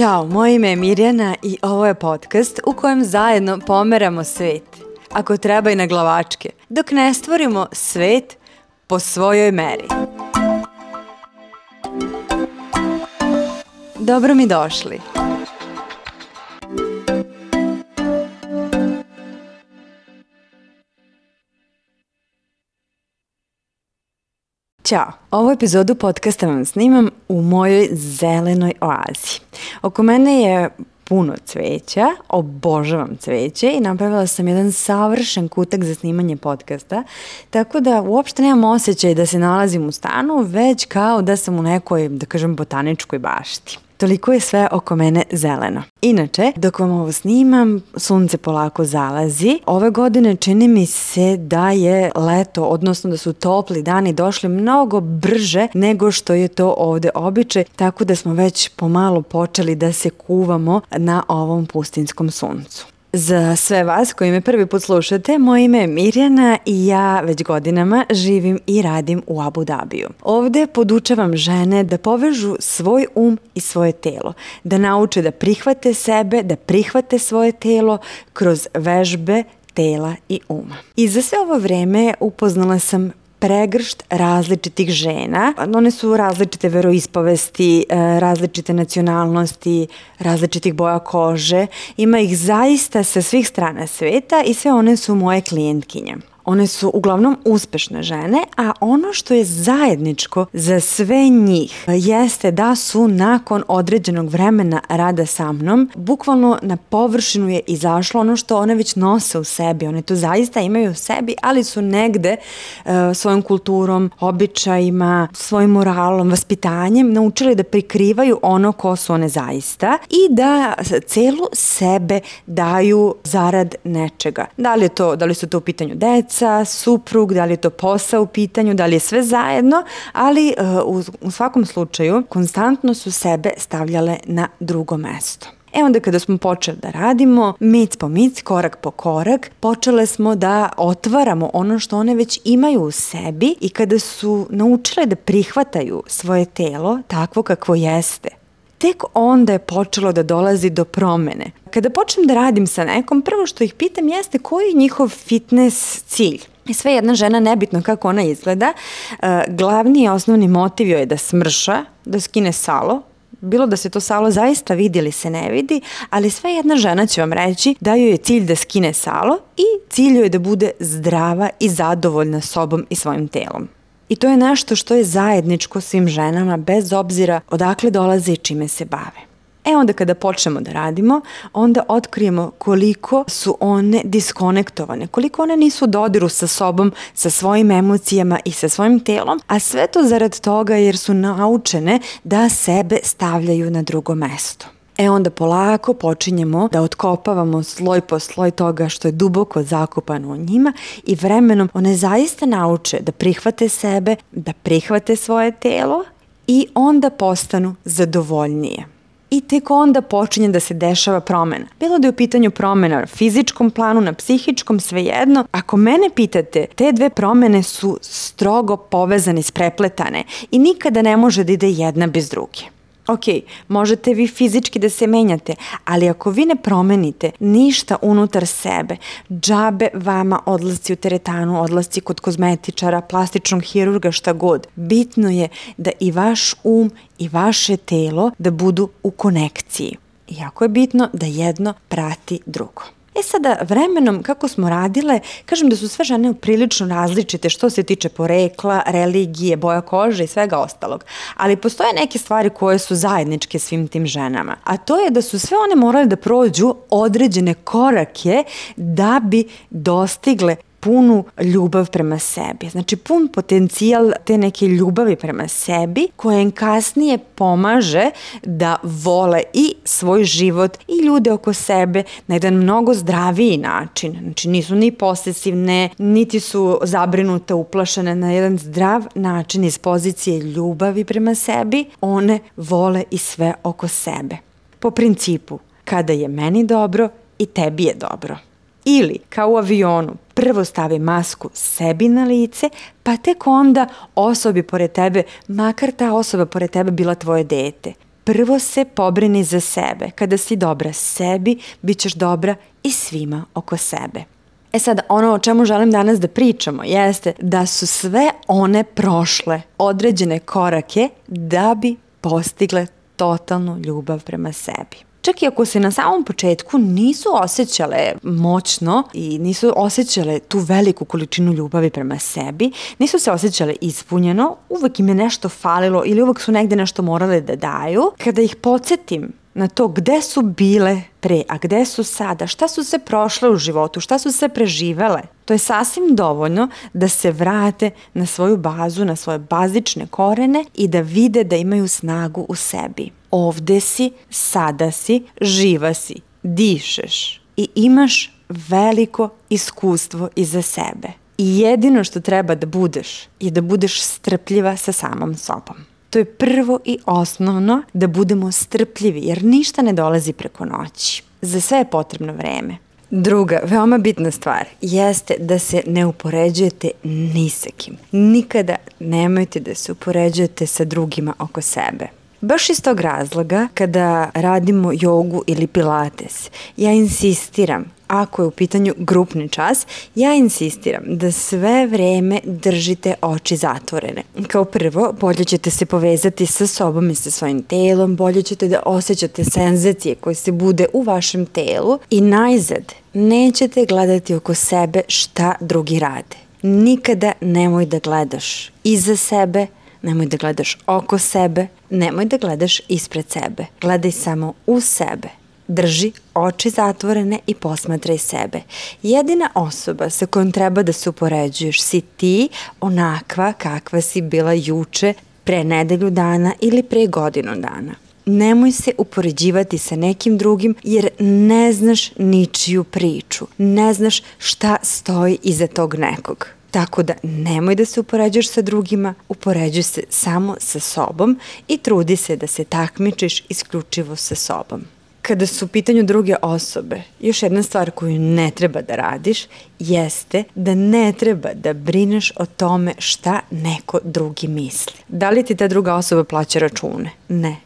Ćao, moje ime je Mirjana i ovo je podcast u kojem zajedno pomeramo svet. Ako treba i na glavačke, dok ne stvorimo svet po svojoj meri. Dobro mi došli. Ćao, ovu epizodu podcasta vam snimam u mojoj zelenoj oazi. Oko mene je puno cveća, obožavam cveće i napravila sam jedan savršen kutak za snimanje podcasta, tako da uopšte nemam osjećaj da se nalazim u stanu, već kao da sam u nekoj, da kažem, botaničkoj bašti. Toliko je sve oko mene zeleno. Inače, dok vam ovo snimam, sunce polako zalazi. Ove godine čini mi se da je leto, odnosno da su topli dani došli mnogo brže nego što je to ovde običaj, tako da smo već pomalo počeli da se kuvamo na ovom pustinskom suncu. Za sve vas koji me prvi put slušate, moje ime je Mirjana i ja već godinama živim i radim u Abu Dhabiju. Ovde podučavam žene da povežu svoj um i svoje telo, da nauče da prihvate sebe, da prihvate svoje telo kroz vežbe tela i uma. I za sve ovo vreme upoznala sam pregršt različitih žena. One su različite veroispovesti, e, različite nacionalnosti, različitih boja kože. Ima ih zaista sa svih strana sveta i sve one su moje klijentkinje. One su uglavnom uspešne žene, a ono što je zajedničko za sve njih jeste da su nakon određenog vremena rada sa mnom, bukvalno na površinu je izašlo ono što one već nose u sebi. One to zaista imaju u sebi, ali su negde uh, svojom kulturom, običajima, svojim moralom, vaspitanjem naučili da prikrivaju ono ko su one zaista i da celu sebe daju zarad nečega. Da li je to, da li su to u pitanju deca, deca, suprug, da li je to posao u pitanju, da li je sve zajedno, ali uh, u, u svakom slučaju konstantno su sebe stavljale na drugo mesto. E onda kada smo počeli da radimo, mic po mic, korak po korak, počele smo da otvaramo ono što one već imaju u sebi i kada su naučile da prihvataju svoje telo takvo kakvo jeste, tek onda je počelo da dolazi do promene. Kada počnem da radim sa nekom, prvo što ih pitam jeste koji je njihov fitness cilj. Sve jedna žena, nebitno kako ona izgleda, e, glavni i osnovni motiv joj je da smrša, da skine salo, bilo da se to salo zaista vidi ili se ne vidi, ali sve jedna žena će vam reći da joj je cilj da skine salo i cilj joj je da bude zdrava i zadovoljna sobom i svojim telom. I to je nešto što je zajedničko svim ženama bez obzira odakle dolaze i čime se bave. E onda kada počnemo da radimo, onda otkrijemo koliko su one diskonektovane, koliko one nisu u dodiru sa sobom, sa svojim emocijama i sa svojim telom, a sve to zarad toga jer su naučene da sebe stavljaju na drugo mesto. E onda polako počinjemo da otkopavamo sloj po sloj toga što je duboko zakopano u njima i vremenom one zaista nauče da prihvate sebe, da prihvate svoje telo i onda postanu zadovoljnije i tek onda počinje da se dešava promena. Bilo da je u pitanju promena na fizičkom planu, na psihičkom, svejedno. Ako mene pitate, te dve promene su strogo povezane, sprepletane i nikada ne može da ide jedna bez druge ok, možete vi fizički da se menjate, ali ako vi ne promenite ništa unutar sebe, džabe vama odlasci u teretanu, odlasci kod kozmetičara, plastičnog hirurga, šta god. Bitno je da i vaš um i vaše telo da budu u konekciji. Jako je bitno da jedno prati drugo. E sada, vremenom kako smo radile, kažem da su sve žene prilično različite što se tiče porekla, religije, boja kože i svega ostalog. Ali postoje neke stvari koje su zajedničke svim tim ženama. A to je da su sve one morale da prođu određene korake da bi dostigle punu ljubav prema sebi. Znači pun potencijal te neke ljubavi prema sebi koja im kasnije pomaže da vole i svoj život i ljude oko sebe na jedan mnogo zdraviji način. Znači nisu ni posesivne, niti su zabrinute, uplašene na jedan zdrav način iz pozicije ljubavi prema sebi. One vole i sve oko sebe. Po principu, kada je meni dobro i tebi je dobro. Ili, kao u avionu, prvo stavi masku sebi na lice, pa tek onda osobi pored tebe, makar ta osoba pored tebe bila tvoje dete. prvo se pobrini za sebe. Kada si dobra sebi, bit ćeš dobra i svima oko sebe. E sad, ono o čemu želim danas da pričamo jeste da su sve one prošle određene korake da bi postigle totalnu ljubav prema sebi. Čak i ako se na samom početku nisu osjećale moćno i nisu osjećale tu veliku količinu ljubavi prema sebi, nisu se osjećale ispunjeno, uvek im je nešto falilo ili uvek su negde nešto morale da daju. Kada ih podsjetim na to gde su bile pre, a gde su sada, šta su se prošle u životu, šta su se preživele. To je sasvim dovoljno da se vrate na svoju bazu, na svoje bazične korene i da vide da imaju snagu u sebi. Ovde si, sada si, živa si, dišeš i imaš veliko iskustvo iza sebe. I jedino što treba da budeš je da budeš strpljiva sa samom sobom. To je prvo i osnovno da budemo strpljivi, jer ništa ne dolazi preko noći. Za sve je potrebno vreme. Druga, veoma bitna stvar, jeste da se ne upoređujete ni sa kim. Nikada nemojte da se upoređujete sa drugima oko sebe. Baš iz tog razloga, kada radimo jogu ili pilates, ja insistiram ako je u pitanju grupni čas, ja insistiram da sve vreme držite oči zatvorene. Kao prvo, bolje ćete se povezati sa sobom i sa svojim telom, bolje ćete da osjećate senzacije koje se bude u vašem telu i najzad nećete gledati oko sebe šta drugi rade. Nikada nemoj da gledaš iza sebe, nemoj da gledaš oko sebe, nemoj da gledaš ispred sebe. Gledaj samo u sebe drži oči zatvorene i posmatraj sebe. Jedina osoba sa kojom treba da se upoređuješ si ti onakva kakva si bila juče, pre nedelju dana ili pre godinu dana. Nemoj se upoređivati sa nekim drugim jer ne znaš ničiju priču, ne znaš šta stoji iza tog nekog. Tako da nemoj da se upoređuješ sa drugima, upoređuj se samo sa sobom i trudi se da se takmičiš isključivo sa sobom. Kada su u pitanju druge osobe, još jedna stvar koju ne treba da radiš jeste da ne treba da brineš o tome šta neko drugi misli. Da li ti ta druga osoba plaća račune? Ne.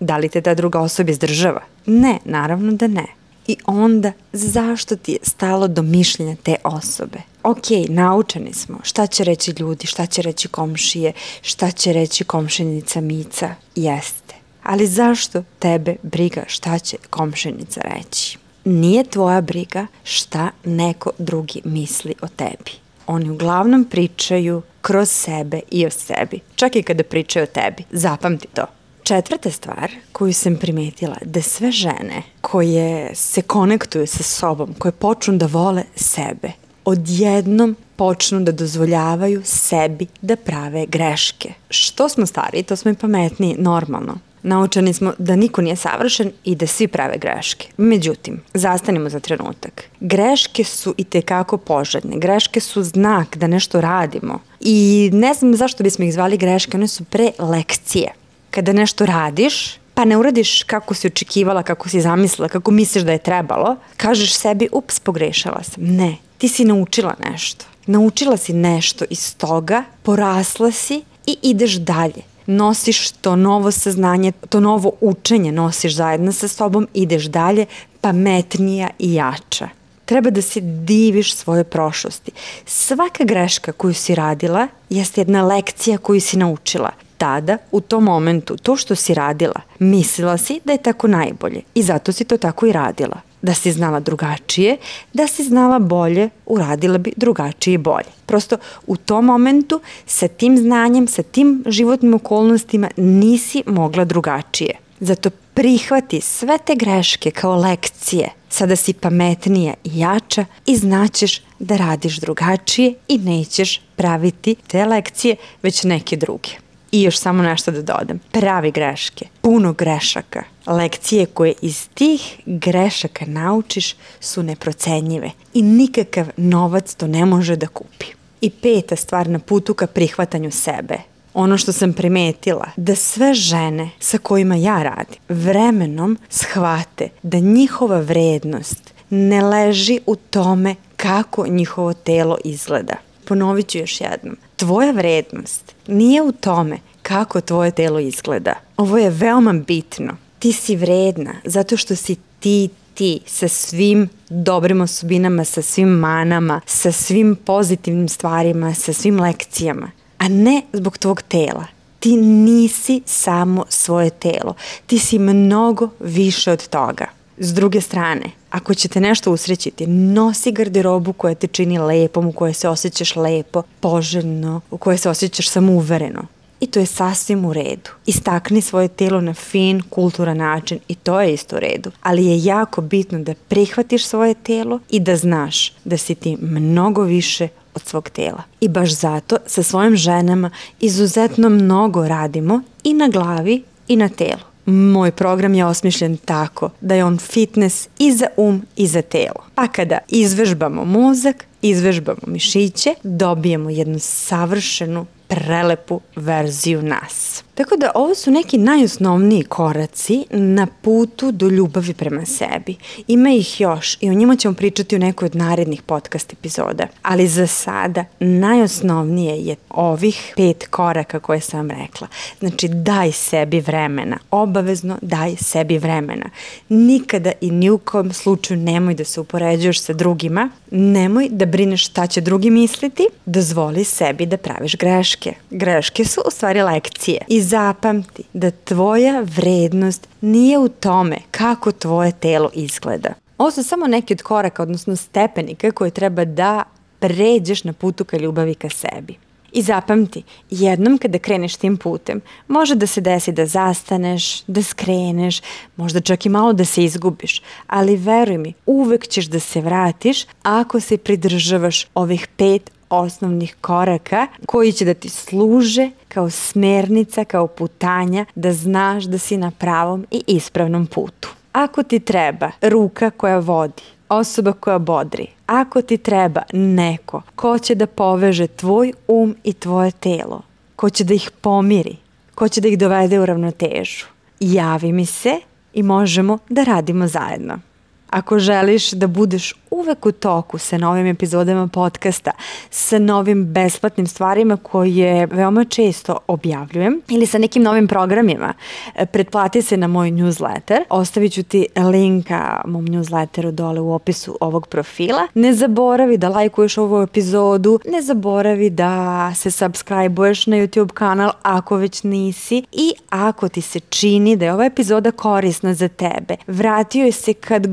Da li te ta druga osoba izdržava? Ne, naravno da ne. I onda, zašto ti je stalo do mišljenja te osobe? Ok, naučeni smo. Šta će reći ljudi, šta će reći komšije, šta će reći komšenica Mica? Jeste ali zašto tebe briga šta će komšenica reći? Nije tvoja briga šta neko drugi misli o tebi. Oni uglavnom pričaju kroz sebe i o sebi, čak i kada pričaju o tebi. Zapamti to. Četvrta stvar koju sam primetila da sve žene koje se konektuju sa sobom, koje počnu da vole sebe, odjednom počnu da dozvoljavaju sebi da prave greške. Što smo stariji, to smo i pametniji, normalno naučeni smo da niko nije savršen i da svi prave greške. Međutim, zastanimo za trenutak. Greške su i tekako poželjne. Greške su znak da nešto radimo. I ne znam zašto bismo ih zvali greške, one su pre lekcije. Kada nešto radiš, pa ne uradiš kako si očekivala, kako si zamislila, kako misliš da je trebalo, kažeš sebi, ups, pogrešala sam. Ne, ti si naučila nešto. Naučila si nešto iz toga, porasla si i ideš dalje nosiš to novo saznanje, to novo učenje nosiš zajedno sa sobom, ideš dalje, pametnija i jača. Treba da se diviš svoje prošlosti. Svaka greška koju si radila jeste jedna lekcija koju si naučila. Tada, u tom momentu, to što si radila, mislila si da je tako najbolje i zato si to tako i radila da si znala drugačije, da si znala bolje, uradila bi drugačije i bolje. Prosto u tom momentu sa tim znanjem, sa tim životnim okolnostima nisi mogla drugačije. Zato prihvati sve te greške kao lekcije. Sada si pametnija i jača i znaćeš da radiš drugačije i nećeš praviti te lekcije, već neke druge. I još samo nešto da dodam. Pravi greške, puno grešaka, lekcije koje iz tih grešaka naučiš su neprocenjive i nikakav novac to ne može da kupi. I peta stvar na putu ka prihvatanju sebe ono što sam primetila, da sve žene sa kojima ja radim vremenom shvate da njihova vrednost ne leži u tome kako njihovo telo izgleda. Ponovit ću još jednom. Tvoja vrednost nije u tome kako tvoje telo izgleda. Ovo je veoma bitno Ti si vredna zato što si ti ti sa svim dobrim osobinama, sa svim manama, sa svim pozitivnim stvarima, sa svim lekcijama, a ne zbog tvog tela. Ti nisi samo svoje telo. Ti si mnogo više od toga. S druge strane, ako će te nešto usrećiti, nosi garderobu koja te čini lepom, u kojoj se osjećaš lepo, poželjno, u kojoj se osjećaš samouvereno. I to je sasvim u redu. Istakni svoje telo na fin, kulturan način i to je isto u redu. Ali je jako bitno da prihvatiš svoje telo i da znaš da si ti mnogo više od svog tela. I baš zato sa svojim ženama izuzetno mnogo radimo i na glavi i na telu. Moj program je osmišljen tako da je on fitness i za um i za telo. Pa kada izvežbamo mozak, izvežbamo mišiće, dobijemo jednu savršenu prelepu verziju nas. Tako da ovo su neki najosnovniji koraci na putu do ljubavi prema sebi. Ima ih još i o njima ćemo pričati u nekoj od narednih podcast epizoda. Ali za sada najosnovnije je ovih pet koraka koje sam rekla. Znači daj sebi vremena. Obavezno daj sebi vremena. Nikada i ni u kom slučaju nemoj da se upoređuješ sa drugima. Nemoj da brineš šta će drugi misliti. Dozvoli sebi da praviš greške. Greške su u stvari lekcije. I zapamti da tvoja vrednost nije u tome kako tvoje telo izgleda. Ovo su samo neki od koraka, odnosno stepenika koje treba da pređeš na putu ka ljubavi ka sebi. I zapamti, jednom kada kreneš tim putem, može da se desi da zastaneš, da skreneš, možda čak i malo da se izgubiš, ali veruj mi, uvek ćeš da se vratiš ako se pridržavaš ovih pet osnovnih koraka koji će da ti služe kao smernica, kao putanja da znaš da si na pravom i ispravnom putu. Ako ti treba ruka koja vodi, osoba koja bodri, ako ti treba neko ko će da poveže tvoj um i tvoje telo, ko će da ih pomiri, ko će da ih dovede u ravnotežu, javi mi se i možemo da radimo zajedno. Ako želiš da budeš uvek u toku sa novim epizodama podcasta, sa novim besplatnim stvarima koje veoma često objavljujem ili sa nekim novim programima, e, pretplati se na moj newsletter. Ostavit ću ti linka mom newsletteru dole u opisu ovog profila. Ne zaboravi da lajkuješ ovu epizodu, ne zaboravi da se subscribe-uješ na YouTube kanal ako već nisi i ako ti se čini da je ova epizoda korisna za tebe, vratio je se kad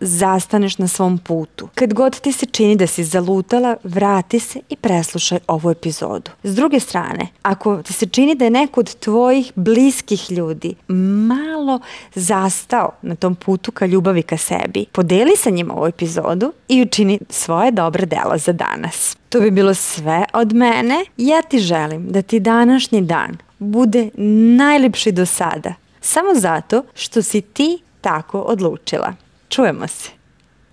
zastaneš na svom putu. Kad god ti se čini da si zalutala, vrati se i preslušaj ovu epizodu. S druge strane, ako ti se čini da je neko od tvojih bliskih ljudi malo zastao na tom putu ka ljubavi ka sebi, podeli sa njima ovu epizodu i učini svoje dobre delo za danas. To bi bilo sve od mene. Ja ti želim da ti današnji dan bude najljepši do sada. Samo zato što si ti tako odlučila. Čujemo se.